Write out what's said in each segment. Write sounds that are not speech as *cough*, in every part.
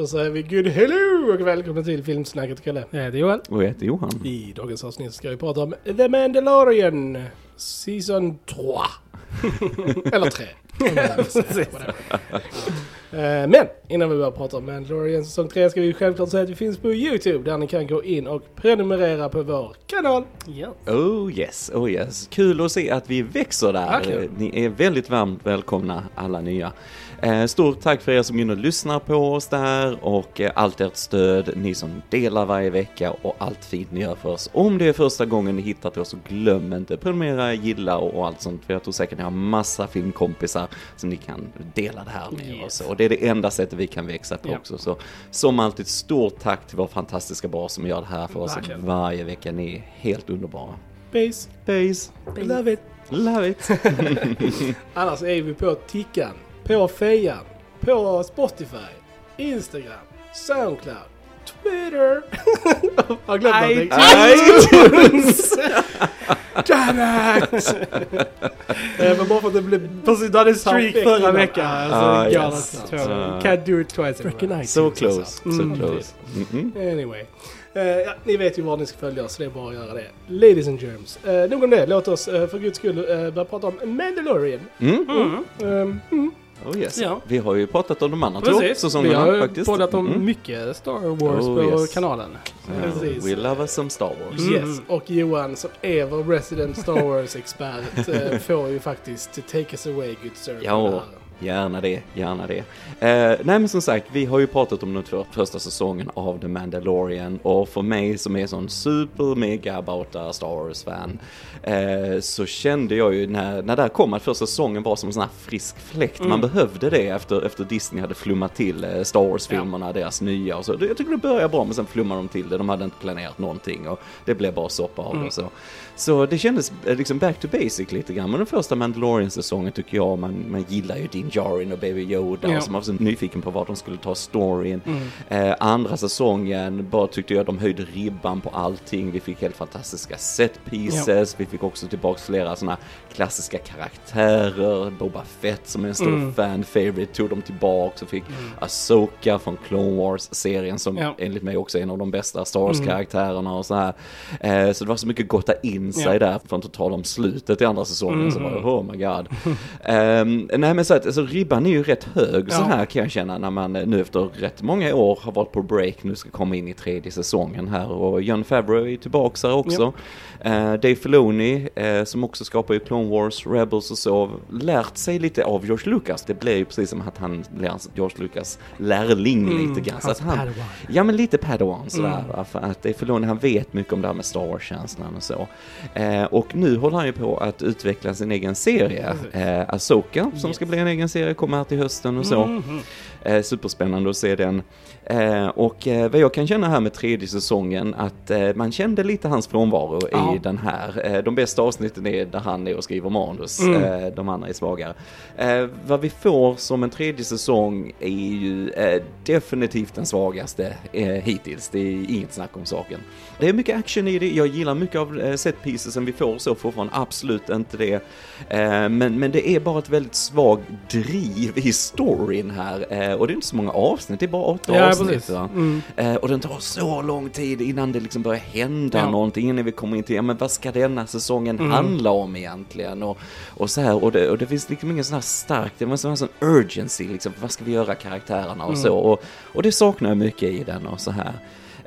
Då säger vi good hello och välkomna till Filmsnacket Kalle. Jag heter Johan. Och jag heter Johan. I dagens avsnitt ska vi prata om The Mandalorian Season 3. *laughs* Eller 3. Men innan vi börjar prata om Mandalorian säsong 3 ska vi självklart säga att vi finns på YouTube där ni kan gå in och prenumerera på vår kanal. Ja. Oh yes, oh yes. Kul att se att vi växer där. Ni är väldigt varmt välkomna alla nya. Eh, Stort tack för er som inne och lyssnar på oss där och eh, allt ert stöd, ni som delar varje vecka och allt fint ni gör för oss. Om det är första gången ni hittar till oss så glöm inte prenumerera, gilla och allt sånt för jag tror säkert ni har massa filmkompisar som ni kan dela det här med Yes. och så. Och det är det enda sättet vi kan växa på Ja. också. Så som alltid, stort tack till vår fantastiska bas som gör det här för oss Verkligen. varje vecka. Ni är helt underbara. Base. Base. Love it. Love it. *laughs* Annars är vi på Tickan, på Fejan, på Spotify, Instagram, Soundcloud, Twitter. *laughs* Har jag glömt någonting? iTunes. *laughs* Damn it! *laughs* Eh, Men bara för att det blev Precis, du hade streak förra veckan. Alltså, Ah, galet. yes. Så, Ah. Can't do it twice. Freaking iTunes. So close, alltså. so Mm. close. Anyway. Eh, ja, ni vet ju var ni ska följa så det är bara att göra det. Ladies and germs. Uh, nog om det, låt oss uh, för guds skull uh, börja prata om Mandalorian. Mm. Mm. Um, mm. Oh yes. Ja. Vi har ju pratat om de andra två Precis, vi säsongerna har faktiskt. poddat om Mm. mycket Star Wars Oh, på yes. kanalen. Precis. We love us some Star Wars. Mm. Yes, och Johan som är vår resident Star Wars-expert *laughs* eh, får ju faktiskt to take us away good sir. Ja. Gärna det, gärna det. Eh, nej men som sagt, vi har ju pratat om den för, första säsongen av The Mandalorian och för mig som är sån super mega about a Star Wars-fan eh, så kände jag ju när, när det här kom att första säsongen var som en sån här frisk fläkt. Man behövde det efter, efter Disney hade flummat till eh, Star Wars-filmerna, deras nya och så. Jag tycker det började bra men sen flummade de till det. De hade inte planerat någonting och det blev bara soppa av det och så. Så det kändes eh, liksom back to basic lite grann. Men den första Mandalorian-säsongen tycker jag, man, man gillar ju Din Djarin och Baby Yoda Ja. och man var så nyfiken på vad de skulle ta storyn. Eh, andra säsongen bara tyckte jag de höjde ribban på allting. Vi fick helt fantastiska set pieces. Vi fick också tillbaks flera sådana klassiska karaktärer. Boba Fett som är en stor Mm. fan favorite tog de tillbaks och fick Ahsoka från Clone Wars-serien som Ja. enligt mig också är en av de bästa Star Wars-karaktärerna och så här. Eh, så det var så mycket gotta in sig Ja. där, för att inte tala om slutet i andra säsongen. Så var det, oh my god. *laughs* Ehm, nej men så att, alltså, ribban är ju rätt hög så Ja. här kan jag känna när man eh, nu efter rätt många år har varit på break, nu ska komma in i tredje säsongen här och John Favreau är tillbaks här också. Eh, Dave Filoni, eh, som också skapar ju Clone Wars, Rebels och så, lärt sig lite av George Lucas. Det blev ju precis som att han lär George Lucas lärling lite grann. Så att han, padawan. Ja men lite Padawan sådär. va, För att Dave Filoni han vet mycket om det här med Star Wars-känslan och så. Eh, och nu håller han ju på att utveckla sin egen serie. Eh, Asoka som ska bli en egen serie kommer här till hösten och så. Mhm. Eh, superspännande att se den. Eh, och eh, vad jag kan känna här med tredje säsongen att eh, man kände lite hans frånvaro Ja. den här. Eh, de bästa avsnitten är där han är och skriver manus, Mm. eh, de andra är svagare. Eh, vad vi får som en tredje säsong är ju definitivt den svagaste hittills. Det är inget snack om saken. Det är mycket action i det, jag gillar mycket av set piecesen vi får så fortfarande, absolut inte det. Men, men det är bara ett väldigt svagt driv i storyn här. Och det är inte så många avsnitt, det är bara åtta Ja, avsnitt. Mm. Och den tar så lång tid innan det liksom börjar hända Ja. någonting, innan vi kommer in till, ja men vad ska denna säsongen Mm. handla om egentligen? Och, och så här, och det, och det finns liksom ingen sån här stark, det var en sån här sån urgency liksom, vad ska vi göra karaktärerna och Mm. så. Och, och det saknar jag mycket i den och så här.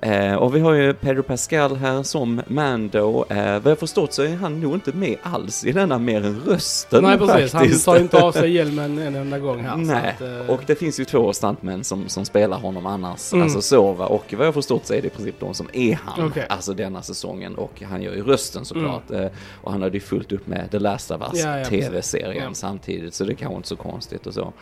Eh, och vi har ju Pedro Pascal här som Mando. Eh, vad jag förstått så är han nog inte med alls i denna mer än rösten Nej precis, han faktiskt. tar ju inte av sig *laughs* hjälmen en enda gång här. Nej, att, eh, och det finns ju två stuntmän som, som spelar honom annars, Mm. alltså så va, och vad jag förstått så är det i princip de som är han, Okej. alltså denna säsongen, och han gör ju rösten såklart, eh, och han hade ju fullt upp med The Last of Us Ja, ja, tv-serien Ja. samtidigt, så det kanske inte så konstigt och så.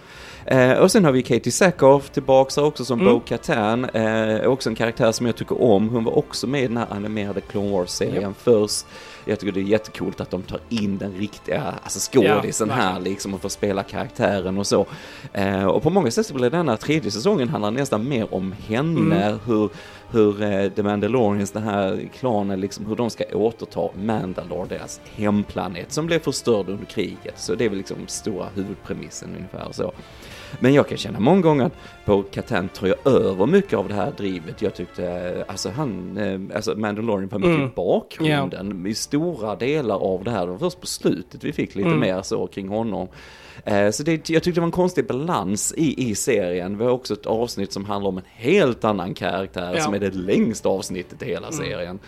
Eh, och sen har vi Katie Sackhoff tillbaks här också som Mm. Bo-Katan, eh, också en karaktär som jag tycker om, hon var också med i den här animerade Clone Wars-serien först. Jag tycker det är jättekult att de tar in den riktiga alltså skådisen Ja, här liksom och får spela karaktären och så. Eh, och på många sätt så blir denna tredje säsongen handlar nästan mer om henne, Mm. hur, hur eh, The Mandalorians, den här klanen, liksom hur de ska återta Mandalore, deras hemplanet, som blev förstörd under kriget. Så det är väl liksom stora huvudpremissen ungefär så. Men jag kan känna många gånger att på Catan tar jag över mycket av det här drivet. Jag tyckte, eh, alltså han, eh, alltså Mandalorian var mycket Mm. i bakgrunden i stora delar av det här. Det var först på slutet vi fick lite Mm. mer så kring honom. Eh, Så det, jag tyckte det var en konstig balans i, i serien. Vi har också ett avsnitt som handlar om en helt annan karaktär Ja. som är det längsta avsnittet i hela serien.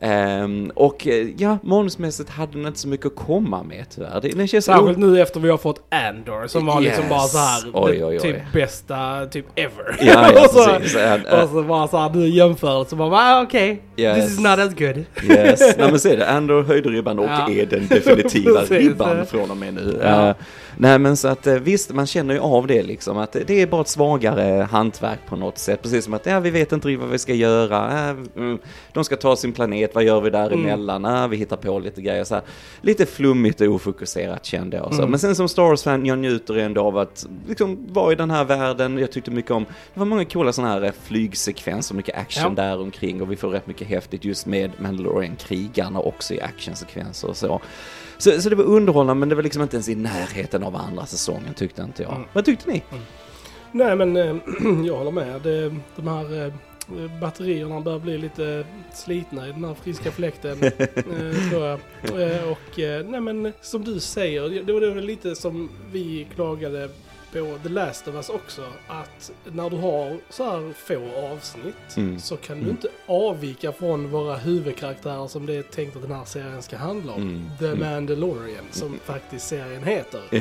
Ehm, och eh, ja, manusmässigt hade den inte så mycket att komma med tyvärr. Det, den känns Särskilt nu efter vi har fått Andor som var liksom Yes. bara så här Oj, oj, oj. typ bästa typ ever. Ja, ja, *laughs* och, så, äh. och så bara så här nu jämförelse bara ah, okej, Yes. this is not as good. Yes, *laughs* nej men se det, Andor höjde ribban och Ja. är den definitiva *laughs* ribban från och med nu. Ja. Eh, nej men så att eh, visst, man känner ju av det liksom, att det är bara ett svagare hantverk på något sätt. Precis som att, ja vi vet inte riktigt vad vi ska göra, mm, de ska ta sin planet, vad gör vi däremellan? Mm. Äh, vi hittar på lite grejer så här. Lite flummigt och ofokuserat kände jag. Så. Mm. Men sen som Star Wars-fan, jag njuter ändå av att liksom vara i den här världen. Jag tyckte mycket om, det var många coola sådana här eh, flygsekvenser, mycket action Ja. där omkring och vi får rätt mycket häftigt just med Mandalorian-krigarna också i actionsekvenser och så. så. Så det var underhållande men det var liksom inte ens i närheten av andra säsongen tyckte inte jag. Mm. Vad tyckte ni? Nej men eh, *clears throat* jag håller med. Det, de här eh, batterierna börjar bli lite slitna i den här friska fläkten. *laughs* eh, tror jag. Eh, och eh, nej men som du säger, det var det var lite som vi klagade på The Last of Us också. Att när du har så här få avsnitt Mm. så kan du Mm. inte avvika från våra huvudkaraktärer som det är tänkt att den här serien ska handla om. Mm. The Mm. Mandalorian som faktiskt serien heter. Ja.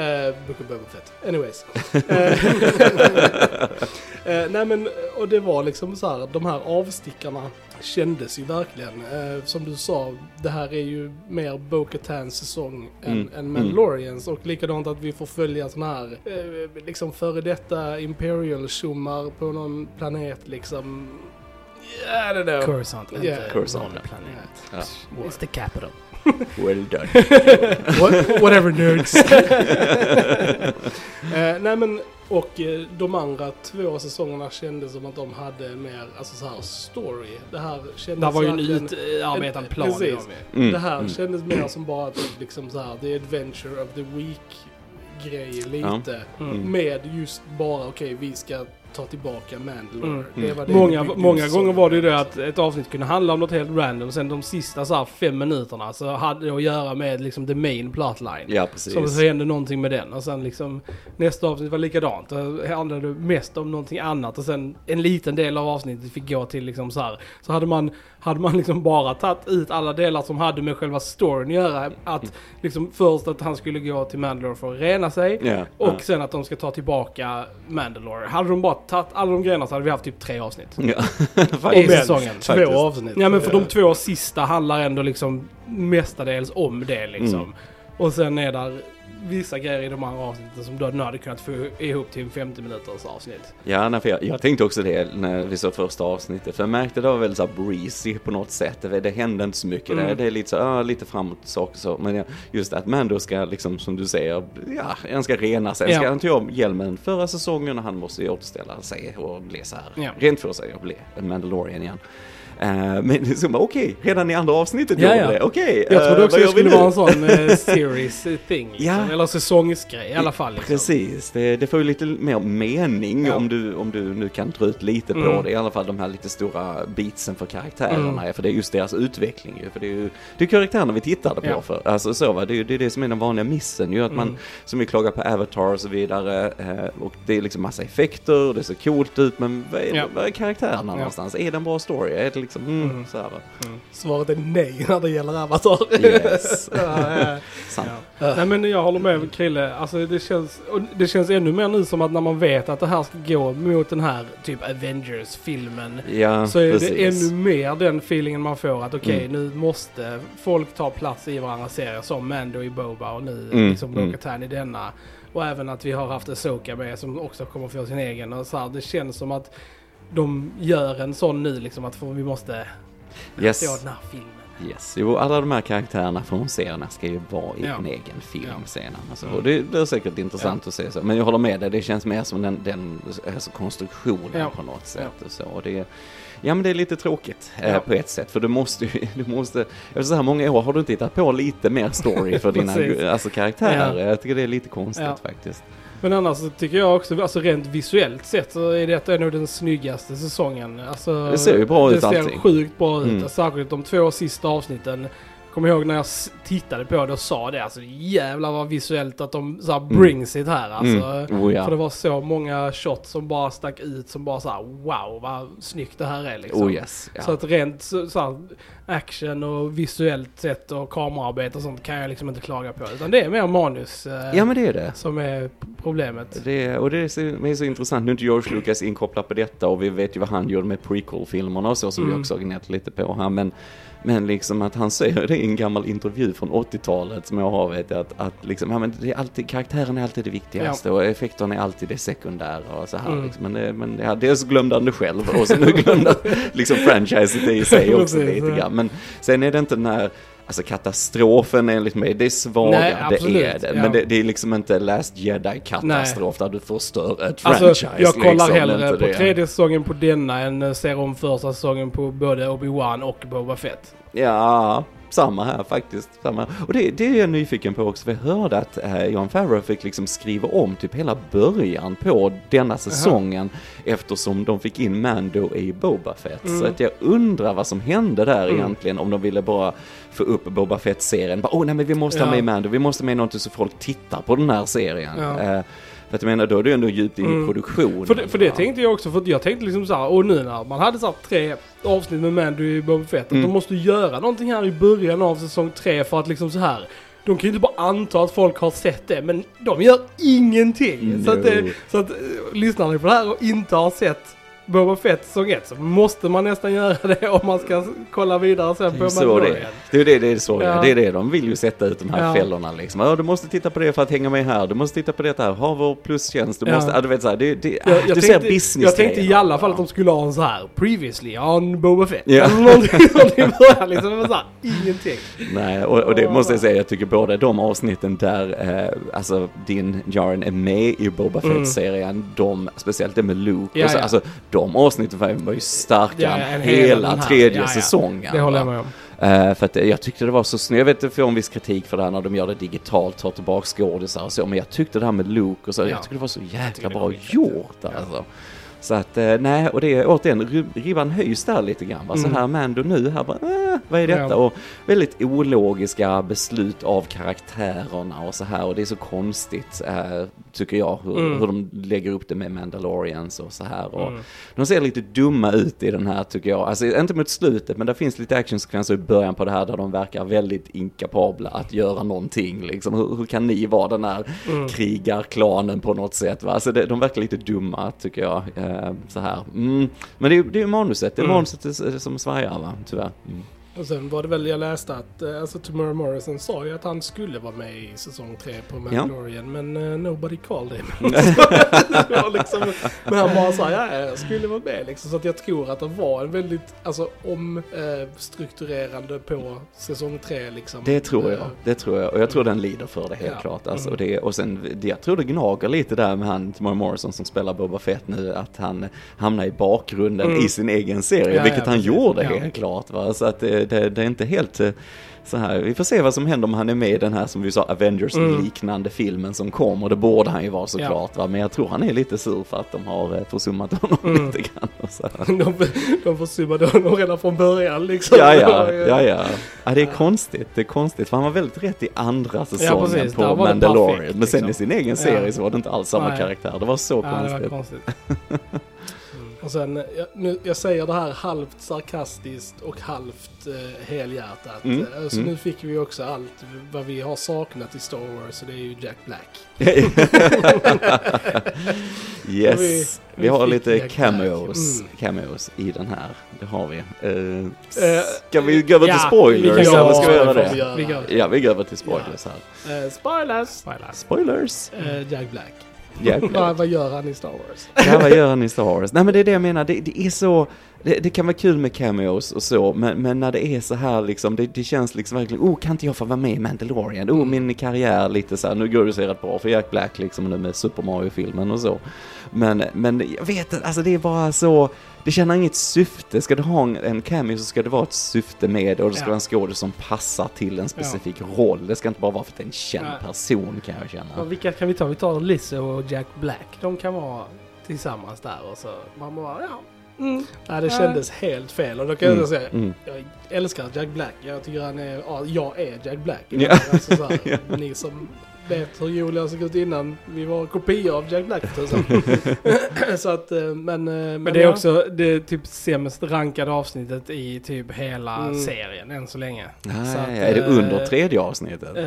Eh, Book of Boba Fett. Anyways. *laughs* Eh, *laughs* eh, nej men, och det var liksom så här, de här avstickarna kändes ju verkligen. Eh, som du sa, det här är ju mer Bo-Katans säsong än, Mm, än Mandalorians. Och likadant att vi får följa såna här, eh, liksom före detta Imperial-tjommar på någon planet liksom. I don't know. Coruscant, Yeah. Coruscant, ja. planet. Ja. It's the capital. Well done. *laughs* What, whatever nerds. *laughs* eh, nej men, och eh, de andra två säsongerna kändes som att de hade mer, alltså så här story. Det här kändes Det var ju en utarbetad en- plan. precis. Mm. Det här mm. kändes mer som bara liksom så här, the adventure of the week grej lite. Mm. Med just bara, okej vi ska ta tillbaka Mandalore. Mm. Det var det Många, många gånger var det ju det att ett avsnitt kunde handla om något helt random. Sen de sista så här fem minuterna så hade det att göra med liksom the main plotline. Ja, precis. Så så hände någonting med den och sen liksom nästa avsnitt var likadant. Det handlade mest om någonting annat och sen en liten del av avsnittet fick gå till liksom så här. Så hade man, hade man liksom bara tagit ut alla delar som hade med själva storyn att göra. Att liksom först att han skulle gå till Mandalore för att rena sig. Ja, Och ja. sen att de ska ta tillbaka Mandalore. Hade de bara tagit alla de grejerna så hade vi haft typ tre avsnitt. Ja, *laughs* I säsongen. Två Faktiskt. avsnitt. Ja men för de två sista handlar ändå liksom mestadels om det liksom. Mm. Och sen är där vissa grejer i de andra avsnitten som du nu hade kunnat få ihop till en 50 minuters avsnitt. Ja, nej, för jag, jag tänkte också det när vi såg första avsnittet. För jag märkte det var väldigt så breezy på något sätt. Det, det hände inte så mycket. Mm. Det, det är lite så, ja, lite framåt saker så. Men just att Mando ska liksom, som du säger, ja, han ska rena sig. Ja. Ska han ta om hjälmen förra säsongen och han måste återställa sig och bli så här, Ja. rent för sig och bli en Mandalorian igen. Eh, men så bara, okej, redan i andra avsnittet Ja, vi det. Okej, Jag trodde eh, också vad det skulle vara en sån eh, *laughs* series thing. Liksom. Ja. Eller säsongsgrej i alla fall. Liksom. Precis, det, det får ju lite mer mening Ja. om, du, om du nu kan dra ut lite på Mm. det. I alla fall de här lite stora beatsen för karaktärerna. Mm. För det är just deras utveckling ju. För det är ju det är karaktärerna vi tittade på Ja. för. Alltså så va, det är det, är det som är den vanliga missen ju. Att man, Mm. som vi klagar på Avatar och så vidare. Och det är liksom massa effekter och det ser coolt ut. Men vad är, Ja. vad är karaktärerna någonstans? Är det en bra story? Liksom, mm, Mm. så här va? Svaret är nej *laughs* när det gäller Avatar. Yes. *laughs* Ja, ja. Sant. Ja. Nej men jag håller med Krille. Alltså det känns, och det känns ännu mer nu som att när man vet att det här ska gå mot den här typ Avengers-filmen. Ja, Så är precis. det ännu mer den feelingen man får att okej Mm. nu måste folk ta plats i varandra serier som Mando i Boba och nu Mm, liksom mm. Bo-Katan i denna. Och även att vi har haft Asoka med som också kommer få sin egen. Och så här, det känns som att de gör en sån nu liksom att vi måste Yes. se den här filmen. Yes, jo alla de här karaktärerna från serierna ska ju vara i Ja. en egen film Ja. sen. Alltså, och det blir säkert intressant att se så. Men jag håller med dig, det känns mer som den, den alltså konstruktionen Ja. på något sätt. Och så. Och det, ja men det är lite tråkigt Ja. eh, på ett sätt. För du måste ju, *laughs* du måste, efter så här många år har du inte hittat på lite mer story för dina *laughs* alltså, karaktärer. Ja. Jag tycker det är lite konstigt Ja. faktiskt. Men annars tycker jag också, alltså rent visuellt sett så är detta nog den snyggaste säsongen. Alltså, Det ser ju bra ut Det ser allting. sjukt bra ut. Mm. Särskilt de två sista avsnitten. Kommer ihåg när jag tittade på det och sa det, alltså jävlar vad visuellt att de så här brings it här alltså. Mm. Oh, ja. För det var så många shots som bara stack ut som bara så här: wow vad snyggt det här är liksom. Oh yes. Ja. Så att rent så, så här, action och visuellt sett och kamerarbete och sånt kan jag liksom inte klaga på. Utan det är mer manus eh, ja men det är det. som är problemet. Det, och det är, så, det är så intressant, nu är inte George Lucas inkopplad på detta och vi vet ju vad han gjorde med prequel-filmerna och så som vi Mm. också har gnällt lite på här men men liksom att han säger det i en gammal intervju från 80-talet som jag har vet jag, att, att liksom, ja men det är alltid, karaktären är alltid det viktigaste och effekterna är alltid det sekundära och så här Mm. liksom. Men, det, men ja, dels glömde han det själv och så nu *laughs* glömde liksom franchiset i sig *laughs* också lite ja. grann. Men sen är det inte den här Alltså katastrofen enligt mig, det är svaga, Nej, det absolut, är det. ja. Men det, det är liksom inte Last Jedi-katastrof där du förstör ett Alltså, franchise. jag kollar liksom, hellre på det. tredje säsongen på denna än eh, ser om första säsongen på både Obi-Wan och Boba Fett. Ja, samma här faktiskt. Samma. Och det, det är jag nyfiken på också, för jag hörde att eh, Jon Favreau fick liksom skriva om typ hela början på denna säsongen eftersom de fick in Mando i Boba Fett. Mm. Så att jag undrar vad som hände där Mm. egentligen, om de ville bara få upp Boba Fett-serien. Åh nej men vi måste ha Ja. med Mando, vi måste ha med någonting så folk tittar på den här serien. Ja. Eh, för att jag menar, då är du ändå djupt in i Mm. produktionen. För det, för det tänkte jag också, för jag tänkte liksom så här, och nu när man hade så här tre avsnitt med Mando i Boba Fett, att Mm. de måste göra någonting här i början av säsong tre för att liksom så här de kan ju inte bara anta att folk har sett det, men de gör ingenting. Så att, No. så att eh, lyssnar ni på det här och inte har sett Boba Fett säsong 1 så måste man nästan göra det om man ska kolla vidare sen på Mandalorian. Det är det, det är så Ja. det är det. De vill ju sätta ut de här Ja. fällorna liksom. Ja, du måste titta på det för att hänga med här. Du måste titta på det här. Ha vår plustjänst. Du Ja. måste, ja, du vet så här, det, det, Jag, jag, du ser business jag tänkte i alla fall att de skulle ha en så här previously on Boba Fett. Ja. Eller någonting sånt i början liksom. Så här, ingenting. Nej, och, och det måste jag säga, jag tycker båda de avsnitten där, eh, alltså din Jaren är med i Boba Fett-serien, de, speciellt det med Luke, Mm. Ja, så, alltså de avsnitten var ju- starkare Ja, än hela här. tredje Ja, ja. säsongen. Det håller jag med om. Eh, för att jag tyckte det var så snyggt, jag vet jag får en viss kritik för det här när de gör det digitalt, tar tillbaka skådisar och så, men jag tyckte det här med Luke och så, Ja. jag tyckte det var så jäkla bra gjort alltså. Så att, eh, nej, och det är återigen, rib- ribban höjs där lite grann. Va? Så Mm. här Mando nu, här bara, vad är detta? Ja. Och väldigt ologiska beslut av karaktärerna och så här. Och det är så konstigt, eh, tycker jag, hur, Mm. hur de lägger upp det med Mandalorians och så här. Och Mm. De ser lite dumma ut i den här, tycker jag. Alltså inte mot slutet, men det finns lite actionsekvenser i början på det här där de verkar väldigt inkapabla att göra någonting. Liksom. Hur, hur kan ni vara den här Mm. krigarklanen på något sätt? Va? Alltså det, de verkar lite dumma, tycker jag. Eh, så här. Mm. Men det är ju det är ju manuset, det är Mm. manuset som svajar, va? tyvärr. Mm. Och sen var det väl jag läste att, eh, alltså Tomorrow Morrison sa ju att han skulle vara med i säsong 3 på Mandalorian, men uh, nobody called him. *laughs* Liksom, men han bara sa ja, jag skulle vara med liksom. Så att jag tror att det var en väldigt, alltså omstrukturerande på säsong 3 liksom. Det tror jag, Eh, det tror jag. Och jag tror den lider för det helt Ja. klart. Alltså, Mm. och, det, och sen, det, jag tror det gnager lite där med han, Tomorrow Morrison som spelar Boba Fett nu, att han hamnar i bakgrunden Mm. i sin egen serie, Ja, vilket ja, han precis. gjorde Ja. helt klart. Va? Så att det, det, det är inte helt eh, så här. Vi får se vad som händer om han är med i den här, som vi sa, Avengers-liknande filmen som kommer. Det borde han ju vara såklart, va? men jag tror han är lite sur för att de har eh, försummat honom Mm. *laughs* lite grann. Och så här. De, de försummade honom redan från början liksom. Ja, *laughs* ja, ja, ja. ja, det är konstigt. Det är konstigt, för han var väldigt rätt i andra säsongen precis. Där på Mandalorian. perfekt, men sen liksom. i sin egen serie Ja. så var det inte alls samma karaktär. Det var så Ja, det var konstigt. *laughs* Och sen, jag, nu, jag säger det här halvt sarkastiskt och halvt eh, helhjärtat. Mm, Eh, Så mm. nu fick vi också allt vad vi har saknat i Star Wars och det är ju Jack Black. *laughs* yes. Vi- Vi, vi har lite Jack cameos, Mm. cameos i den här. Det har vi. Uh, ska vi gå över till spoilers? vi ska vi göra det vi göra. Ja, vi går över till spoilers här. Eh, spoilers! Spoilers. Spoilers! Eh, Jack Black. *laughs* Vad, vad gör han i Star Wars? Ja, vad gör han i Star Wars? Nej men det är det jag menar, det, det är så, det, det kan vara kul med cameos och så, men, men när det är så här liksom, det, det känns liksom verkligen, oh kan inte jag få vara med i Mandalorian? Oh min karriär lite så här, nu går det så rätt bra för Jack Black liksom nu med Super Mario-filmen och så. Men, men jag vet alltså det är bara så, det känner inget syfte. Ska du ha en, en cameo så ska det vara ett syfte med det och det ska Ja. vara en skådespelare som passar till en specifik roll. Det ska inte bara vara för att det är en känd Nej. person kan jag känna. Ja, vilka kan vi ta? Vi tar Lizzo och Jack Black, de kan vara tillsammans där och så man bara, ja. Mm. Nej, det Ja. kändes helt fel. Och då kan jag Mm, säga, mm. jag älskar Jack Black. Jag tycker han är, ja, jag är Jack Black. Ja. Alltså, så här, *laughs* Ja. Ni som vet hur Julia såg ut innan, vi var kopior av Jack Black tusan. *laughs* Så att, eh, men... eh, Men, Men det är ja. också det typ sämst rankade avsnittet i typ hela Mm. serien än så länge. Nej, Så att, är det eh, under tredje avsnittet? Eh,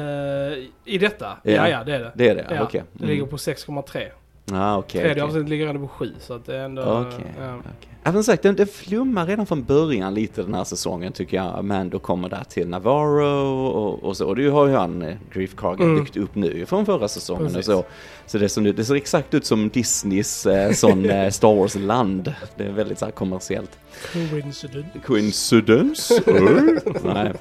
I detta? Ja. Ja, ja, det är det. det är det? ja, Okej. Det ligger Mm. på 6,3. Ah, okej. Tredje okej. avsnittet ligger ändå på 7 så att det är ändå... Okej. ja. okej. Ja, sagt, den, den flummar redan från början lite den här säsongen tycker jag. Mando kommer där till Navarro och, och så. Och det har ju han, eh, Grief Kargan, Mm. byggt upp nu från förra säsongen och Precis. så. Så det, ser nu, det ser exakt ut som Disneys eh, sån eh, *laughs* Star Wars-land. Det är väldigt så här kommersiellt. Coincidence? *laughs* Eh? Nej.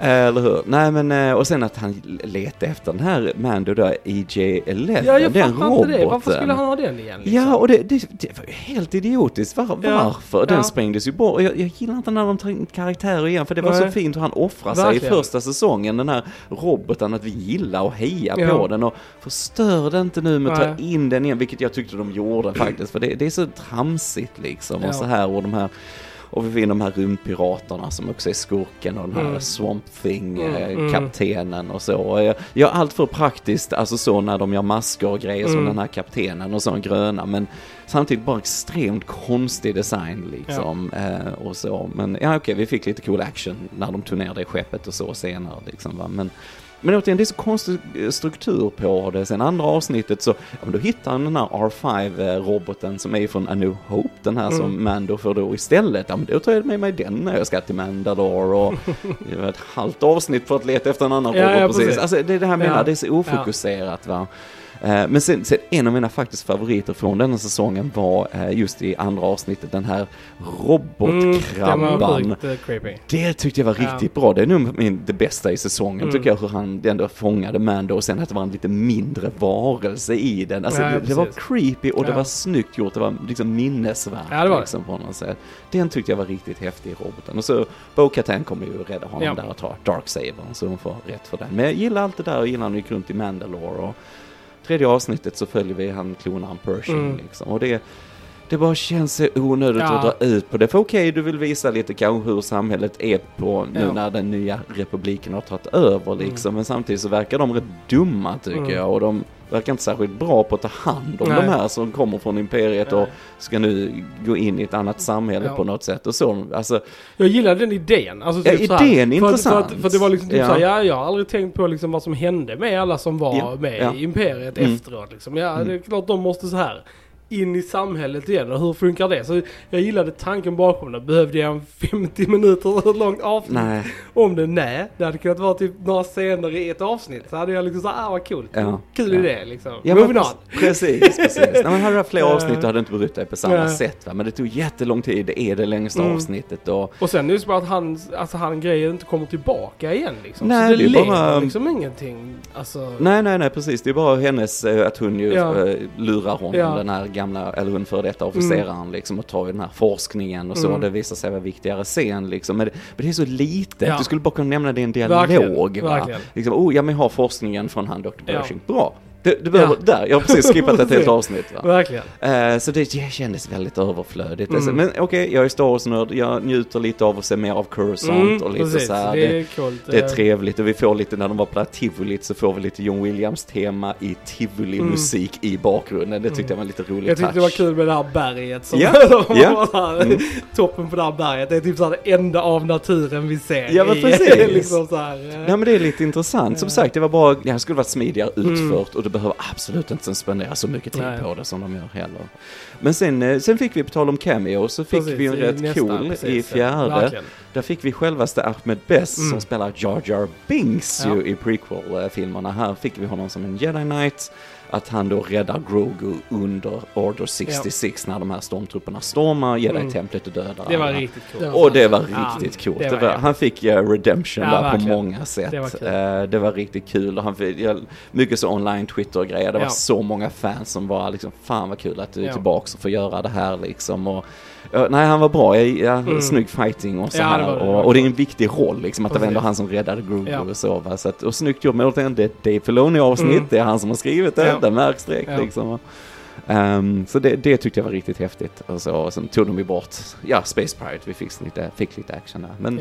Eller hur? Nej men, eh, och sen att han letar efter den här Mando då, EJ-11, Ja, jag den fattar inte det. Varför skulle han ha den igen? Liksom? Ja, och det, det, det var ju helt idiotiskt. Var, Ja, varför? Den ja. sprängdes ju bort. Och Jag, jag gillar inte när de tar in karaktärer igen, för det var så Nej. fint hur han offrar sig i första säsongen, den här roboten, att vi gillar och hejar Ja. på den. Och förstör det inte nu med att ta in den igen, vilket jag tyckte de gjorde faktiskt. För det, det är så tramsigt liksom. Ja. Och så här, och de här och vi får in de här rymdpiraterna som också är skurken och den här Mm. Swamp Thing, Mm, eh, mm. och så. Och jag, allt för praktiskt, alltså så när de gör masker och grejer som Mm. den här kaptenen och så gröna. Men samtidigt bara extremt konstig design liksom. Eh, och så. Men ja okej, vi fick lite cool action när de tog ner det skeppet och så senare liksom va. Men men återigen, det är så konstig eh, struktur på det. Sen andra avsnittet så, ja men då hittar han den här R5-roboten som är från A New Hope, den här Mm. som Mando får då istället. Ja men då tar jag med mig den när jag ska till Mandalore och *laughs* det var ett halvt avsnitt för att leta efter en annan Ja, robot ja, precis. precis. Alltså det är det här menar, Ja. det är så ofokuserat va. Eh, Men sen, sen en av mina faktiskt favoriter från denna säsongen var eh, just i andra avsnittet den här Mm, robotkrabban. var sjukt eh. Det tyckte jag var Ja. riktigt bra. Det är nog det bästa i säsongen Mm. tycker jag, hur han ändå fångade Mando och sen att det var en lite mindre varelse i den. Alltså Ja, det, det var creepy och det Ja. var snyggt gjort, det var liksom minnesvärt Ja, det var det. liksom på något sätt. Den tyckte jag var riktigt häftig roboten. Och så Bo-Katan kommer ju rädda honom Ja. där och ta Darksaber så hon får rätt för den. Men jag gillar allt det där och gillar när han gick runt i Mandalore och tredje avsnittet så följer vi han klonaren Pershing Mm. liksom. Och det det bara känns så onödigt Ja. att dra ut på det. För okej, du vill visa lite kanske hur samhället är på nu Ja. när den nya republiken har tagit över liksom. Men samtidigt så verkar de rätt dumma tycker Mm. jag. Och de verkar inte särskilt bra på att ta hand om Nej. de här som kommer från imperiet och Nej. ska nu gå in i ett annat samhälle Ja. på något sätt. Och så, alltså, Jag gillar den idén. Alltså, Ja, typ här. idén är för, intressant. För, att, för det var liksom typ Ja. så här, ja, jag har aldrig tänkt på liksom vad som hände med alla som var Ja, med ja. i Imperiet Mm. efteråt. Liksom. Ja, Mm. det är klart de måste så här in i samhället igen och hur funkar det? Så jag gillade tanken bakom det. Behövde jag en 50 minuter *laughs* långt avsnitt nej. om det? Nej, det hade kunnat vara typ några scener i ett avsnitt. Så hade jag liksom såhär, ah vad coolt. Ja, Kul ja. idé liksom. Ja, Moving men on. Precis, precis. *laughs* Nej, men hade du haft fler avsnitt då hade du inte brytt dig på samma nej. sätt. Va? Men det tog jättelång tid, det är det längsta Mm. avsnittet. Och, Och sen just bara att han, alltså han grejer inte kommer tillbaka igen liksom. Nej, så det, det är leder bara- liksom ingenting. Alltså, Nej, nej, nej, precis. Det är bara hennes, eh, att hon ju Ja. eh, lurar honom, Ja. den här gamla, eller hon före detta officeraren liksom, och tar ju den här forskningen och så. Mm. Det visar sig vara viktigare sen liksom. Men det, men det är så litet. Ja. Du skulle bara kunna nämna det i en Verkligen, dialog. Va? verkligen. Liksom, oh, ja men jag har forskningen från han Dr. Ja. Pershing. Bra. Det, det behöver, Ja. Där, jag har precis skippat ett *laughs* helt avsnitt. Va? Verkligen. Eh, så det, det kändes väldigt överflödigt. Mm. Men okej, jag är Star Wars-nörd. Jag njuter lite av att se mer av Cursant Mm, och lite precis. så här. Det är coolt. det är trevligt och vi får lite, när de var på det här tivolit så får vi lite John Williams tema i tivoli-musik i bakgrunden. Det tyckte jag var lite rolig Mm. Jag tyckte touch. det var kul med det här berget som Ja, *laughs* de ja. där, Mm. toppen på det här berget. Det är typ så här det enda av naturen vi ser. Ja, men *laughs* precis. liksom så här. Nej men det är lite intressant. Som sagt, det var bara, det här skulle varit smidigare Mm. utfört och det behöver absolut inte spendera så mycket tid Nej. på det som de gör heller. Men sen, eh, sen fick vi, på tal om cameo, så fick Precis, vi en rätt nästa, cool precis, i ja. fjärde. Verkligen. Där fick vi självaste Ahmed Best Mm. som spelar Jar Jar Binks Ja. ju i prequel-filmerna. Här fick vi honom som en Jedi Knight. Att han då räddar Grogu under Order 66 när de här stormtrupperna stormar Jedi-templet och dödar Det var alla. riktigt coolt. Ja. Och det var Ja, riktigt coolt. var var, han fick uh, redemption Ja, där på många sätt. Det var. Eh, det var riktigt kul och han fick, ja, mycket så online Twitter och grejer. Det var Ja. så många fans som var liksom, fan vad kul att du är Ja. tillbaks och får göra det här liksom. Och, nej, han var bra. Ja, ja, Mm. Snygg fighting och så Ja, det här. var det. Det och, det är en viktig roll liksom, att det var ändå han som räddade Grogu Ja. och så. Va? så att, och snyggt. Men återigen, det är Dave Filoni avsnitt. Mm. Det är han som har skrivit det. Ja. jävla märkstreck Ja. liksom. Ehm, så det, det tyckte jag var riktigt häftigt. Och, så, och sen tog de ju bort, ja, Space Pirate, vi fick lite, fick lite action där. Men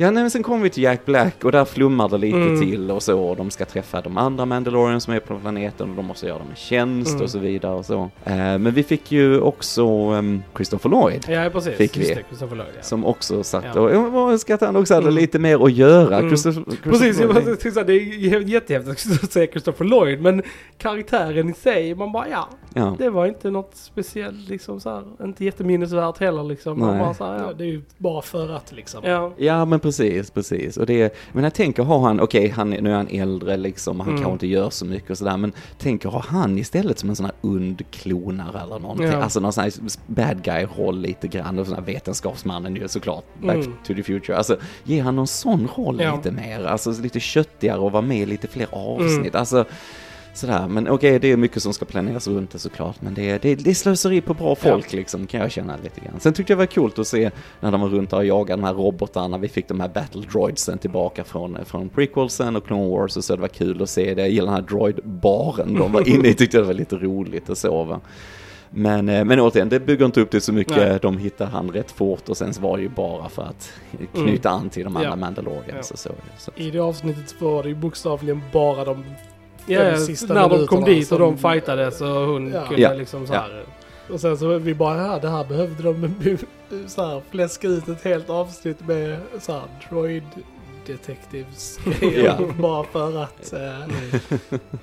Ja. Nej, men sen kommer vi till Jack Black och där flummar det lite Mm. till och så. Och de ska träffa de andra Mandalorians som är på planeten och de måste göra dem en tjänst Mm. och så vidare och så. Eh, men vi fick ju också um, Christopher Lloyd. Ja, precis. Fick vi. Det, Lloyd, ja. Som också satt Ja. och, jag önskar att han också hade Mm. lite mer att göra. Mm. Christopher, Christopher Precis, jag Lloyd. tänkte säga, det är jättehäftigt att säga Christopher Lloyd, men karaktären i sig, man bara ja, Ja. det var inte något speciellt liksom så här, inte jätteminnesvärt heller liksom. Man bara så här, Ja, ja. det är ju bara för att liksom. ja. Ja men precis, precis. Och det, men jag tänker ha han, okej han, är- nu är han äldre liksom, han Mm. kanske inte gör så mycket och sådär, men tänker ha han istället som en sån här und klonare eller någonting. Ja. Alltså någon sån här bad guy-roll lite grann, och sån här vetenskapsmannen ju såklart, Back Mm. to the future. Alltså ge han någon sån roll Ja. lite mer, alltså lite köttigare och vara med i lite fler avsnitt. Mm. Alltså, Sådär, men okej det är mycket som ska planeras runt det såklart, men det är, det det är slöseri på bra folk liksom, kan jag känna lite grann. Sen tyckte jag det var coolt att se när de var runt och jagade de här robotarna, vi fick de här battle droidsen tillbaka från, från prequelsen och Clone Wars och så det var kul att se det. Jag gillar den här droid-baren de var inne i, tyckte jag det var lite roligt att så va. Men, eh, men återigen, det bygger inte upp det så mycket, Nej. de hittar han rätt fort och sen så var det ju bara för att knyta an till de andra Ja. Mandalorians Ja. och så. så. I det avsnittet var det ju bokstavligen bara de Ja, fem sista när de kom dit och de fightades och hon Ja. kunde Ja. liksom så Ja. här. Och sen så vi bara, ja det här behövde de *laughs* så här, fläska ut ett helt avsnitt med så här droid detectives *laughs* Ja. *laughs* Bara för att eh,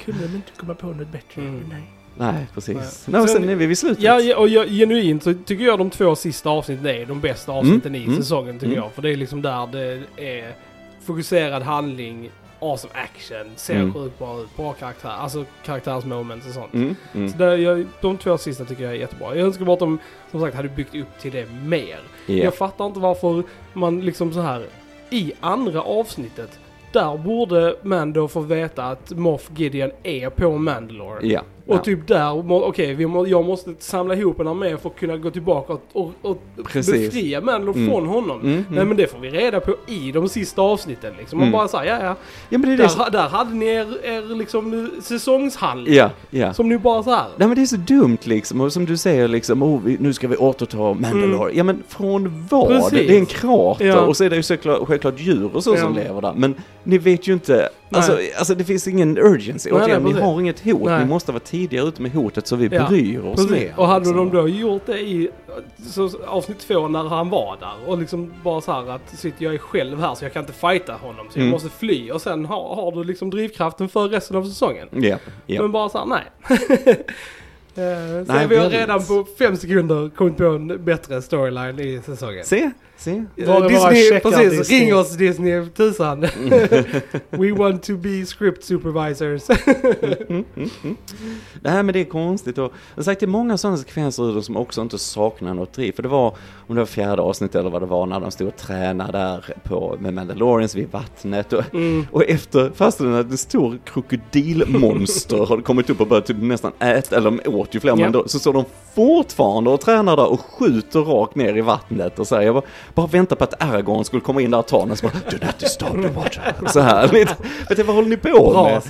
kunde de inte komma på något bättre? Mm. Nej. Nej, precis. Nej. Nej, och sen Sen- är vi vid slutet. Ja, ja, och jag, genuint så tycker jag de två sista avsnitten är de bästa avsnitten i mm, säsongen tycker mm. jag. För det är liksom där det är fokuserad handling, awesome action, ser Mm. sjukt bra ut, bra karaktär, alltså karaktärsmoments och sånt. Mm, mm. Så där, jag, de två sista tycker jag är jättebra. Jag önskar bara att de som sagt hade byggt upp till det mer. Ja. Jag fattar inte varför man liksom så här i andra avsnittet där borde Mando få veta att Moff Gideon är på Mandalore. Ja. Och ja. typ där, okej, må, jag måste samla ihop en armé för att kunna gå tillbaka och, och, befria Mandalore Mm. från honom. Mm, Nej mm. men det får vi reda på i de sista avsnitten liksom. Man Mm. bara säger ja ja, ja, men det är det som... där, där hade ni er, er liksom säsongshandling. Ja, ja. Som nu bara så här. Nej men det är så dumt liksom, och som du säger liksom, oh, vi, nu ska vi återta Mandalore. Ja men från vad? Mm. Precis. Det är en krater Ja. och så är det ju såklart, självklart djur och så som lever där. Men ni vet ju inte, alltså, alltså det finns ingen urgency. Nej, Återigen, nej, ni har inget hot, Nej. ni måste vara tidigare ute med hotet så vi Ja, bryr oss Precis. mer. Och hade liksom. de då gjort det i så, avsnitt två när han var där och liksom bara så här att shit, jag är själv här så jag kan inte fighta honom så jag Mm. måste fly och sen har, har du liksom drivkraften för resten av säsongen. Ja, ja. Men bara så här, nej. *laughs* Eh, så Nej, vi har väldigt. redan på fem sekunder kommit på en bättre storyline i säsongen. Se, se. Eh, Var Disney, precis, Disney? ring oss Disney, tusan. *laughs* We want to be script supervisors. *laughs* Nej men det är konstigt och jag sagt det är många sådana sekvenser som också inte saknar något driv. För det var, om det var fjärde avsnittet eller vad det var, när de stod och tränade där på, med Mandalorians vid vattnet. Och, Mm. och efter, fast det ett stort krokodilmonster *laughs* har kommit upp och börjat typ nästan äta, eller de åt ju flera, Ja. men då, så står de fortfarande och tränar där och skjuter rakt ner i vattnet och så här, jag bara, bara väntar på att Aragorn skulle komma in där och ta den så bara, do not disturb the water. *laughs* Så här, lite, vet du, vad håller ni på Bra med?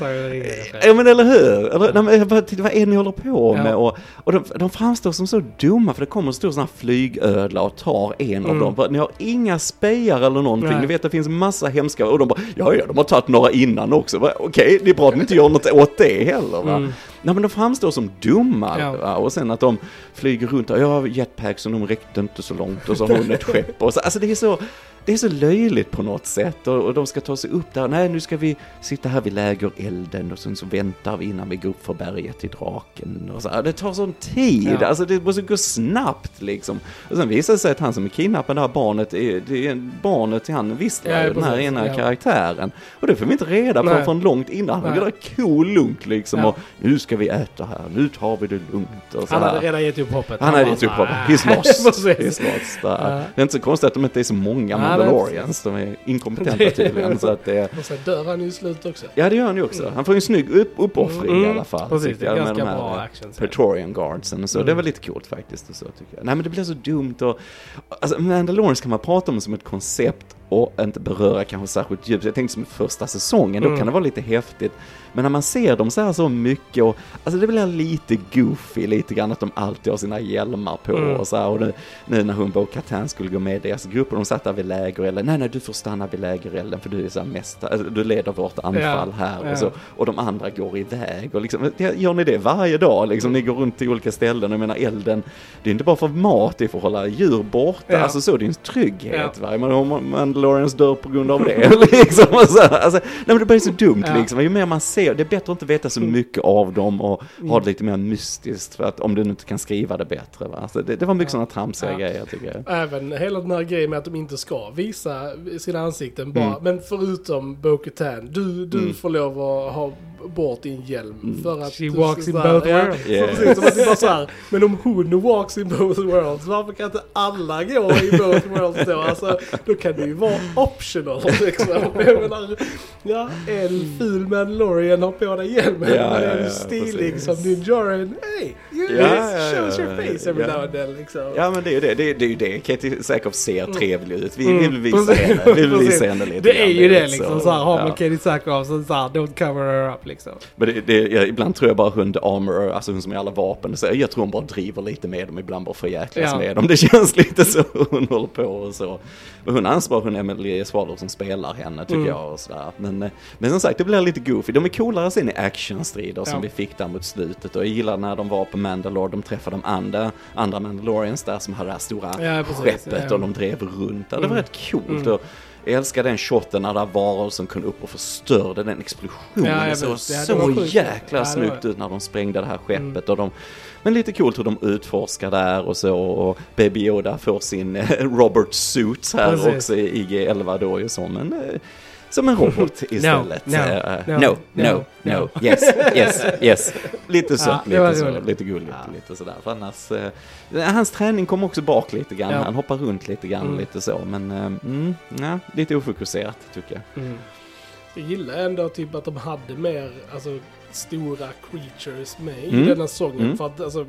Ja men eller hur? Eller, nej, titta, vad är det ni håller på Ja. med? Och, och de, de framstår som så dumma för det kommer en stor sån här flygödla och tar en av Mm. dem. Bara, Ni har inga spejar eller någonting. Nej. Ni vet det finns massa hemska och de bara ja ja de har tagit några innan också. Okej, det är bra att ni inte gör något åt det heller va. Mm. Nej men de framstår som dumma. Ja. Och sen att de flyger runt och ja jetpacks och de räckte inte så långt och så har hon ett skepp. Och så, alltså det är så det är så löjligt på något sätt och, och de ska ta sig upp där. Nej, nu ska vi sitta här vid lägerelden och sen så väntar vi innan vi går upp för berget till draken. Och så. Det tar sån tid, Ja. alltså det måste gå snabbt liksom. Och sen visar det sig att han som är kidnappad, det här barnet, är, det är barnet till han Whistler, Ja, den här ena ja. karaktären. Och det får vi inte reda på Nej. från långt innan. Han går där kolugnt liksom Ja. och nu ska vi äta här, nu tar vi det lugnt och Han sådär. hade redan gett upp hoppet. Han hade gett upp så hoppet. He's lost. *laughs* He's lost. Det är inte så konstigt att de inte är så många Mandalorians. De är inkompetenta *laughs* tydligen. Så att det, Och sen dör han ju i slutet också. ja, det gör han ju också. Han får ju en snygg upp, uppoffring i Mm, alla fall. Precis, det är med ganska här, bra action. Praetorian Guardsen och så. Mm. Det var lite coolt faktiskt. Och så, tycker jag. Nej men det blir så dumt och... Alltså Mandalorians kan man prata om som ett koncept och inte beröra kanske särskilt djupt. Jag tänkte som första säsongen, då Mm. kan det vara lite häftigt. Men när man ser dem så här så mycket och, alltså det blir lite goofy lite grann att de alltid har sina hjälmar på Mm. och så här. Och nu, nu när hon Bo Katan skulle gå med i deras grupp och de satt där vid lägerelden. Nej, nej, du får stanna vid lägerelden för du är så här mest, alltså, du leder vårt anfall här ja. och så. Och de andra går iväg och liksom, gör ni det varje dag liksom? Ni går runt till olika ställen, jag menar elden, det är inte bara för mat, det är för att hålla djur borta, Ja. alltså så, det är en trygghet. Ja. Va? Men om Mandalorians dör på grund av det, *laughs* liksom. Och så, här, alltså, nej men det blir så dumt Ja. liksom, ju mer man ser, det är bättre att inte veta så mycket av dem och ha det lite mer mystiskt, för att om du inte kan skriva det bättre. Va? Alltså, det, det var mycket Ja. sådana tramsiga Ja. grejer tycker jag. Även hela den här grejen med att de inte ska visa sina ansikten bara. Mm. Men förutom Bo-Katan, du, du Mm. får lov att ha bort din hjälm för att... She du walks ska in så both worlds. Yeah. Precis, som att det bara så här, men om hon walks in both worlds, varför kan inte alla gå i both worlds då? Alltså, då kan det ju vara optional liksom. *laughs* Jag menar, ja, en ful Mandalorian har på dig hjälmen, Ja, ja, är ja, stilig precis. som din Joran, hey, you Ja, ja, shows your face every now and then liksom. Ja men det är ju det, det är, det är ju det. Katie Sackhoff ser trevlig ut. Vi Mm, vill visa henne, vi vill visa henne lite Det är ju det liksom så här, har man. Katie Sackhoff så såhär, don't cover her up liksom. Men det, det, jag, ibland tror jag bara hon Armor, alltså hon som är alla vapen, så jag tror hon bara driver lite med dem, ibland bara förjäklas Ja. med dem. Det känns lite så *laughs* hon håller på och så. Men hon ansvarar hon Emily Swallow som spelar henne tycker Mm. jag och sådär. Men, eh, men som sagt, det blir lite goofy. De är coolare sen i actionstrider som Ja. vi fick där mot slutet och jag gillar när de var på Mandalore, de träffade de andra, andra Mandalorians där som hade det här stora Ja, precis, skeppet ja. och de drev runt där. Det var Mm. rätt coolt. Mm. Och, jag älskar den shoten när där varelsen kom upp och förstörde den explosionen. Ja, det såg det så var jäkla det snyggt var- ut när de sprängde det här skeppet. Mm. Och de, men lite coolt hur de utforskar där och så. Och Baby Yoda får sin eh, Robert Suits här Precis. också i IG-11 då ju som en, eh, som en robot *laughs* istället. no, Eh, no, no, no, no, no, no. yes, *laughs* yes, yes. Lite så, lite, så lite gulligt, Ja. lite sådär. För annars, eh, hans träning kom också bak lite grann. Ja. Han hoppar runt lite grann, Mm. lite så. Men, eh, mm, ja, lite ofokuserat tycker jag. Mm. Jag gillar ändå typ att de hade mer alltså, stora creatures med i Mm. denna säsongen. Mm. För att alltså,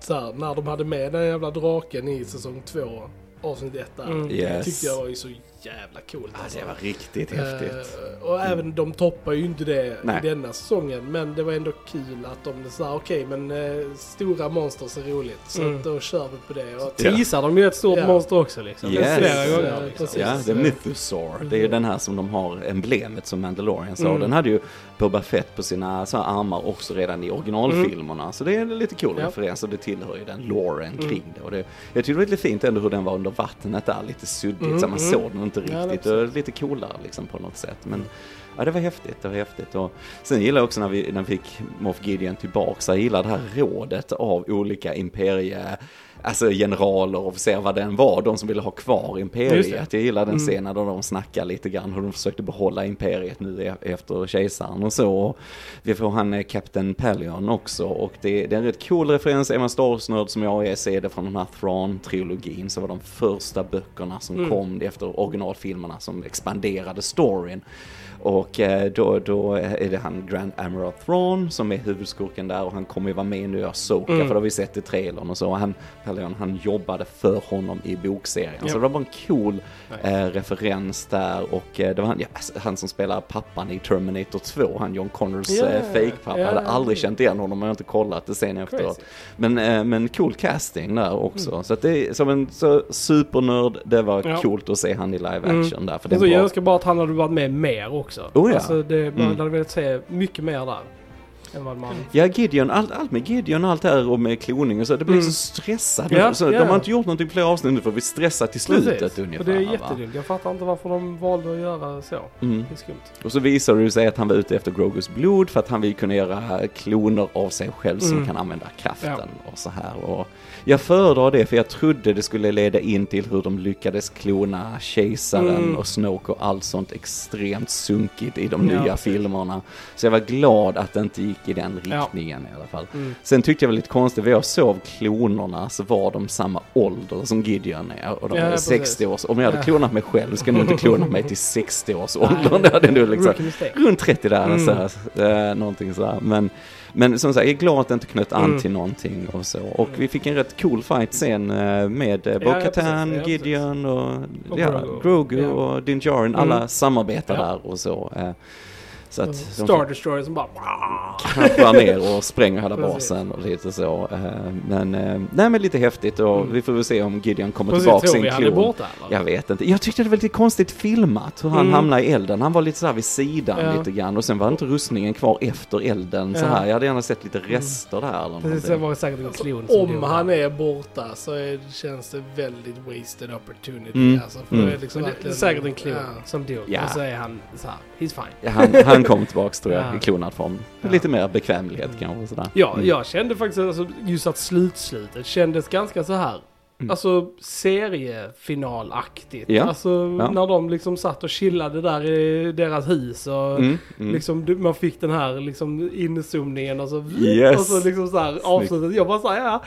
så här, när de hade med den jävla draken i säsong två, avsnitt ett där. Mm. Det Yes. tyckte jag var ju så jävla coolt. Ja, alltså. det var riktigt häftigt. Eh, och även de toppar ju inte det Nej. i denna säsongen. Men det var ändå kul att de sa okej men eh, stora monster är roligt. Så Mm. att då kör vi på det. Och Ja. Teasar de ju ett stort Ja. monster också liksom. Yes. Flera Ja, gånger. Liksom. precis. Ja, det är Mythosaur. Det är ju den här som de har emblemet som Mandalorian har. Mm. Den hade ju Boba Fett på sina så här armar också redan i originalfilmerna. Så det är lite cool Ja. referens och det tillhör ju den loren Mm. kring det. Och det. Jag tycker det var lite fint ändå hur den var under vattnet där, lite suddigt Mm, så man mm. såg den inte Ja, riktigt. och lite coolare liksom på något sätt. Men Ja, det var häftigt, det var häftigt. Och sen gillar jag också när vi, när vi fick Moff Gideon tillbaks, jag gillar det här rådet av olika imperie, alltså generaler och officerare, vad den var, de som ville ha kvar imperiet. Jag gillar den Mm. scenen då de snackar lite grann hur de försökte behålla imperiet nu e- efter kejsaren och så. Vi får han eh, Captain Pelion också och det, det är en rätt cool referens, är man Star Wars-nörd som jag är, ser det från den här Thrawn-trilogin, så var de första böckerna som Mm. kom efter originalfilmerna som expanderade storyn. Och eh, då, då är det han Grand Admiral Thrawn som är huvudskurken där och han kommer ju vara med nu i Ahsoka Mm. för det har vi sett i trailern och så. Och Han, Pelion, han jobbade för honom i bokserien. Ja. Så det var bara en cool Nice. eh, referens där och eh, det var han, ja, alltså, han som spelar pappan i Terminator 2, han John Connors Ja, eh, fake-pappa. ja, Jag hade aldrig känt igen honom, jag har inte kollat det sen efteråt. Men, eh, men cool casting där också. Så att det är som en så supernörd, det var Ja. coolt att se han i live Mm. action där. För det Alltså, jag önskar bara att han hade varit med mer också. Oh ja. Alltså, det, man Mm. hade velat se mycket mer där. Man... Ja, Gideon, allt, allt med Gideon och allt det här och med kloning och så, det blir Mm. så stressat. Ja, så, ja. De har inte gjort någonting på flera avsnitt nu för vi stressar till slutet Precis. ungefär. Och det är jättedumt. Jag fattar inte varför de valde att göra så. Mm. Det är skumt. Och så visar det sig att han var ute efter Grogus blod för att han vill kunna göra kloner av sig själv som Mm. kan använda kraften Ja. och så här. Och jag föredrar det för jag trodde det skulle leda in till hur de lyckades klona kejsaren Mm. och Snoke och allt sånt extremt sunkigt i de Ja, nya filmerna. Så jag var glad att det inte gick i den Ja. riktningen i alla fall. Mm. Sen tyckte jag var lite konstigt, för jag såg klonerna så var de samma ålder som Gideon är. Och de Ja, är precis. 60 års. Om jag hade Ja. klonat mig själv ska jag nog inte klona mig till 60 års ålder. *laughs* Det hade nog liksom, runt 30 där, Mm. så här, eh, någonting sådär. Men, men som sagt, jag är glad att det inte knöt an Mm. till någonting och så. Och vi fick en rätt cool fight sen eh, med eh, Bo-Katan, ja, Gideon och, Och ja, Grogu. Grogu och Din Djarin. Alla Mm. samarbetar där och så. Så att de Star Destroyer som bara... kraschar ner och spränger hela basen och lite så. eh, Men, eh, nej men lite häftigt och Mm. vi får väl se om Gideon kommer Precis, tillbaka sin klon. borta eller? Jag vet inte. Jag tyckte det var lite konstigt filmat hur han Mm. hamnade i elden. Han var lite så här vid sidan Ja. lite grann och sen var inte rustningen kvar efter elden så Ja. här. Jag hade gärna sett lite rester där eller Precis, det var säkert en klon som Om han är borta så är, känns det väldigt wasted opportunity. Mm. Alltså, för Mm. det är liksom Men det är säkert en klon Ja. som dog. Ja. Och så är han så här, he's fine. Ja, han, han kom tillbaks tror jag Ja. i klonad form. Ja. Lite mer bekvämlighet kanske sådär. Ja, Mm. jag kände faktiskt alltså, just att slutslutet kändes ganska så här. Mm. Alltså seriefinalaktigt. Ja, Alltså ja. när de liksom satt och chillade där i deras hus och Mm, mm. liksom man fick den här liksom inzoomningen och så, Yes. och så liksom så här avslutet. Jag bara såhär, ja,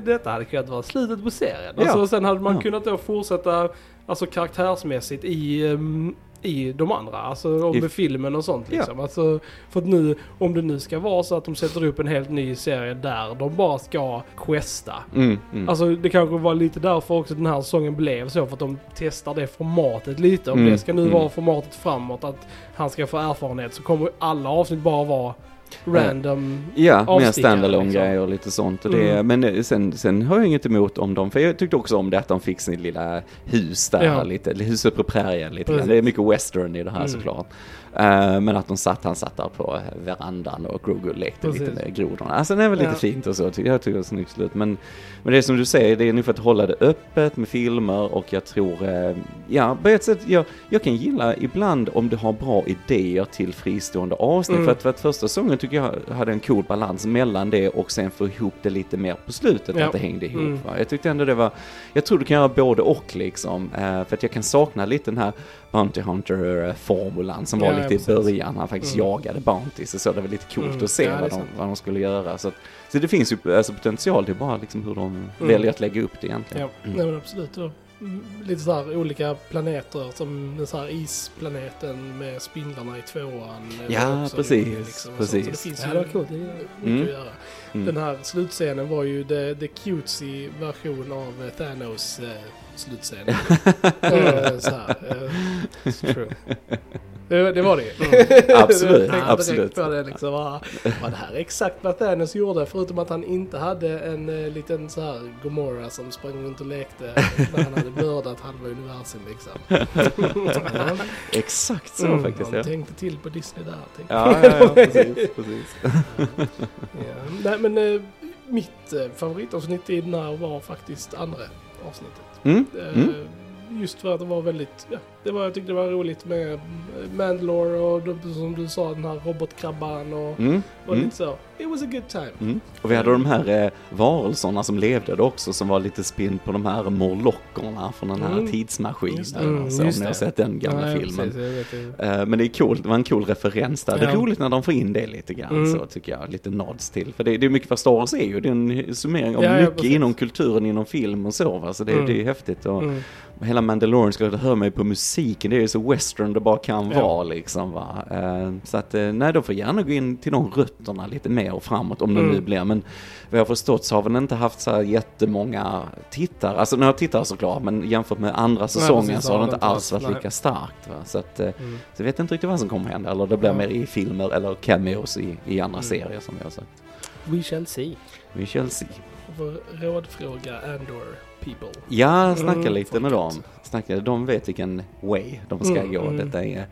detta hade kunnat vara slutet på serien. Alltså, Ja. och sen hade man Ja. kunnat då fortsätta alltså karaktärsmässigt i ehm, i de andra, alltså och I- med filmen och sånt Ja. liksom. Alltså, för att nu, om det nu ska vara så att de sätter upp en helt ny serie där de bara ska questa. Mm, mm. Alltså det kanske var lite därför också den här säsongen blev så, för att de testar det formatet lite. Om Mm, det ska nu mm. vara formatet framåt, att han ska få erfarenhet, så kommer alla avsnitt bara vara random. Ja, mer standalone liksom. grejer och lite sånt. Och det, Mm. Men eh, sen, sen har jag inget emot om dem, för jag tyckte också om det att de fick sin lilla hus där, Ja. lite, huset på prärien lite. Precis. Det är mycket western i det här Mm. såklart. Eh, men att de satt, han satt där på verandan och Grogu lekte Precis. lite med grodorna. Alltså det var lite Ja. fint och så, jag tycker det var snyggt slut. Men, men det är som du säger, det är nog för att hålla det öppet med filmer och jag tror, eh, ja på ett sätt, jag, jag kan gilla ibland om du har bra idéer till fristående avsnitt. Mm. För, att, för att första säsongen tycker jag hade en cool balans mellan det och sen få ihop det lite mer på slutet, Ja. att det hängde ihop. Mm. Jag tyckte ändå det var, jag tror du kan göra både och liksom. Eh, för att jag kan sakna lite den här Bounty Hunter-formulan som var Ja, lite ja, i början. Han faktiskt Mm. jagade Bounties och så. Det var lite coolt Mm. att se Ja, vad, de, vad de skulle göra. Så, att, så det finns ju alltså, potential, det är bara liksom hur de Mm. väljer att lägga upp det egentligen. Ja. Mm. Nej men absolut. Lite så här olika planeter som den så här isplaneten med spindlarna i tvåan. Ja, precis, rolig, liksom, precis. Så det finns Ja, ju det coolt. mycket Mm. att göra. Mm. Den här slutscenen var ju the, the cutesy version av eh, Thanos eh, slutscen. *laughs* Eh, så här, eh, It's true. Det, det var det ju. *laughs* Absolut, tänkte absolut. på det liksom. Var det här exakt vad Thanos gjorde? Förutom att han inte hade en eh, liten så här Gomorra som sprang runt och lekte när han hade mördat halva universum liksom. Ja, *laughs* Exakt så Mm. faktiskt. han Ja. tänkte till på Disney där. Ja, ja, ja, precis, *laughs* precis. Ja. Nej men eh, mitt eh, favoritavsnitt i den här var faktiskt andra avsnittet. Mm. Mm. Just för att det var väldigt, ja, det var, jag tyckte det var roligt med eh, Mandalore och som du sa den här robotkrabban och, Mm. och Mm. lite så. It was a good time. Mm. Och vi hade de här eh, varelserna som levde då också som var lite spinn på de här morlockerna från den här Mm. tidsmaskinen. Just det. Mm, alltså, om ni har det. sett den gamla Ja, filmen. Precis. Eh, Men det är coolt, det var en cool referens där. Det är Ja. roligt när de får in det lite grann Mm. så tycker jag. Lite nods till. För det, det är mycket vad Star Wars är ju. Det är en summering av Ja, ja, mycket precis. inom kulturen, inom film och så. Va? Så det, Mm. det är häftigt. Och Mm. Hela Mandalorian skulle höra mig på musiken. Det är ju så western det bara kan Ja. vara liksom va. Eh, Så att, eh, nej de får gärna gå in till de rötterna lite mer och framåt om det Mm. nu blir. Men vad jag har förstått så har väl inte haft så här jättemånga tittare. Alltså några tittare såklart, men jämfört med andra säsongen precis, så har det inte det alls varit nej. lika starkt. Va? Så att, eh, Mm. så jag vet inte riktigt vad som kommer hända. Eller det blir Ja. mer i filmer eller cameos i, i andra Mm. serier som jag har sagt. We shall see. Vi shall see. Får rådfråga Andor people. Ja, snacka Mm, lite med dem. Snacka, de vet vilken way de ska Mm, gå. mm. Detta är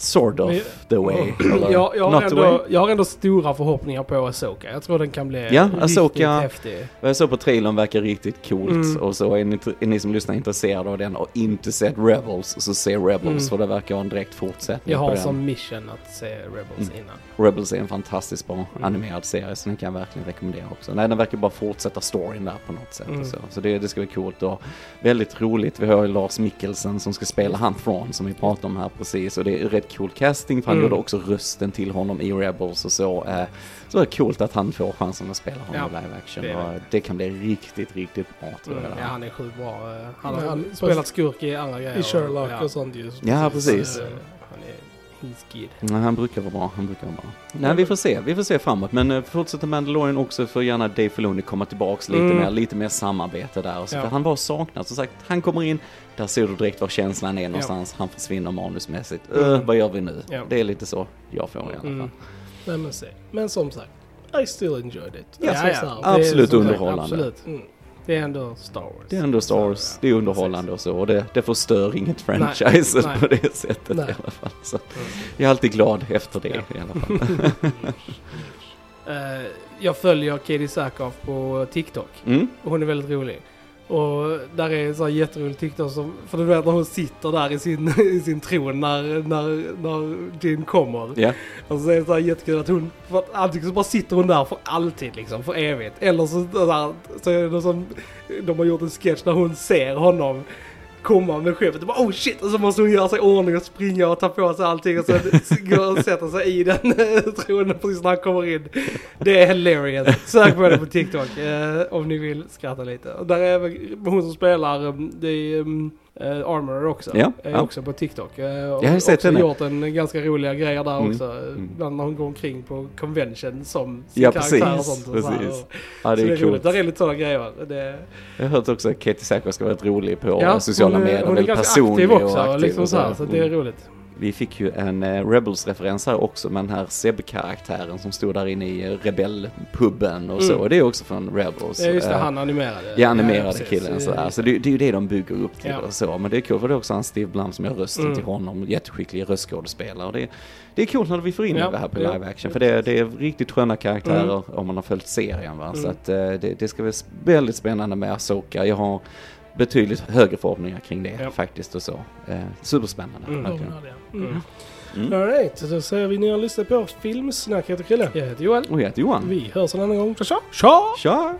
sort of the way. Jag, jag, har the way. ändå, jag har ändå stora förhoppningar på Asoka. Jag tror den kan bli Ja, riktigt Ahsoka- häftig. Vad jag såg på trailern verkar riktigt coolt. Mm. Och så är ni, är ni som lyssnar intresserade av den och inte sett Rebels, så se Rebels. Mm. För det verkar vara en direkt fortsättning Jag på har den. som mission att se Rebels Mm. innan. Rebels är en fantastiskt bra Mm. animerad serie, så den kan jag verkligen rekommendera också. Nej, den verkar bara fortsätta storyn där på något sätt. Mm. Och så så det, det ska bli coolt och väldigt roligt. Vi har ju Lars Mikkelsen som ska spela han Thrawn som vi pratade om här precis. Och det är rätt cool casting för han Mm. gjorde också rösten till honom i Rebels och så. Eh, så det är coolt att han får chansen att spela honom Ja, i live action. det och det kan bli riktigt, riktigt bra tror jag. Mm. Ja, han är sjukt bra. Han Ja, har han- spelat skurk i andra grejer. I Sherlock ja. och sånt ju. Ja, precis. Eh, Han är He's. Nej, han brukar vara bra, han brukar vara bra. Nej, vi får se, vi får se framåt. Men eh, fortsätter Mandalorian också för gärna Dave Filoni komma tillbaks lite Mm. mer, lite mer samarbete där. Och så, Ja. för han var saknad, som sagt, han kommer in, där ser du direkt var känslan är någonstans, han försvinner manusmässigt. Mm. Öh, vad gör vi nu? Ja. Det är lite så jag får i alla fall. Mm. Nej men se. Men som sagt, I still enjoyed it. Ja, ja, ja. Absolut underhållande. Absolut. Mm. Det är ändå Star Wars. Det är ändå Star Wars, Så, ja. det är underhållande och så, och det, det förstör inget franchise Nej. på det sättet Nej. i alla fall. Så Mm. jag är alltid glad efter det Ja. i alla fall. Eh, jag följer Katie Sackhoff på TikTok. Mm. Och hon är väldigt rolig. Och där är sån här jätterolig TikTok som, för du vet när hon sitter där i sin, *laughs* i sin tron när, när, när Jin kommer. Ja, Och så är det så här jättekul att hon, för att antingen så bara sitter hon där för alltid liksom, för evigt. Eller så, så, där, så är det någon som, de har gjort en sketch där hon ser honom komma med skeppet och bara oh shit! Och så måste hon göra sig i ordning och springa och ta på sig allting och så *laughs* går och sätta sig i den *laughs* tronen precis när han kommer in. Det är hilarious. Sök på det på TikTok eh, om ni vill skratta lite. Och där är även hon som spelar, eh, det är mm, eh, Armorer också. Ja, är ja. också på TikTok. Eh, och Jag har sett henne. gjort en ganska roliga grejer där Mm, också. mm. Ibland när hon går omkring på convention som sin Ja, karaktär och precis, sånt. Och så här. precis. Och, ja det så är det är roligt. Där är lite sådana grejer. Det, Jag har hört också att Katie Sackhoff ska vara rätt rolig på ja, sociala medier. Hon är ganska personlig aktiv också. och aktiv liksom och så, här, så. så det är Mm. roligt. Vi fick ju en eh, Rebels-referens här också med den här Seb-karaktären som stod där inne i eh, rebellpubben och så. Mm. Det är också från Rebels. Ja just det, Eh, han animerade. Ja, animerade precis. killen sådär. Så det, det är ju det de bygger upp till Ja. och så. Men det är kul för det är också han Steve Blum som gör rösten Mm. till honom. Jätteskicklig röstskådespelare. Det, det är coolt när vi får in Ja, det här på ja. live action. För det, det är riktigt sköna karaktärer Mm. om man har följt serien va. Så Mm. att det, det ska bli väldigt spännande med Asoka. Jag har betydligt högre förhoppningar kring det Ja. faktiskt och så. Eh, superspännande. Mm. verkligen. Mm. Mm. Mm. Alright, då säger vi ni har lyssnat på Filmsnack. Jag heter Chrille. Jag heter Johan. Och jag heter Johan. Vi hörs en annan gång. Tja tja! Tja!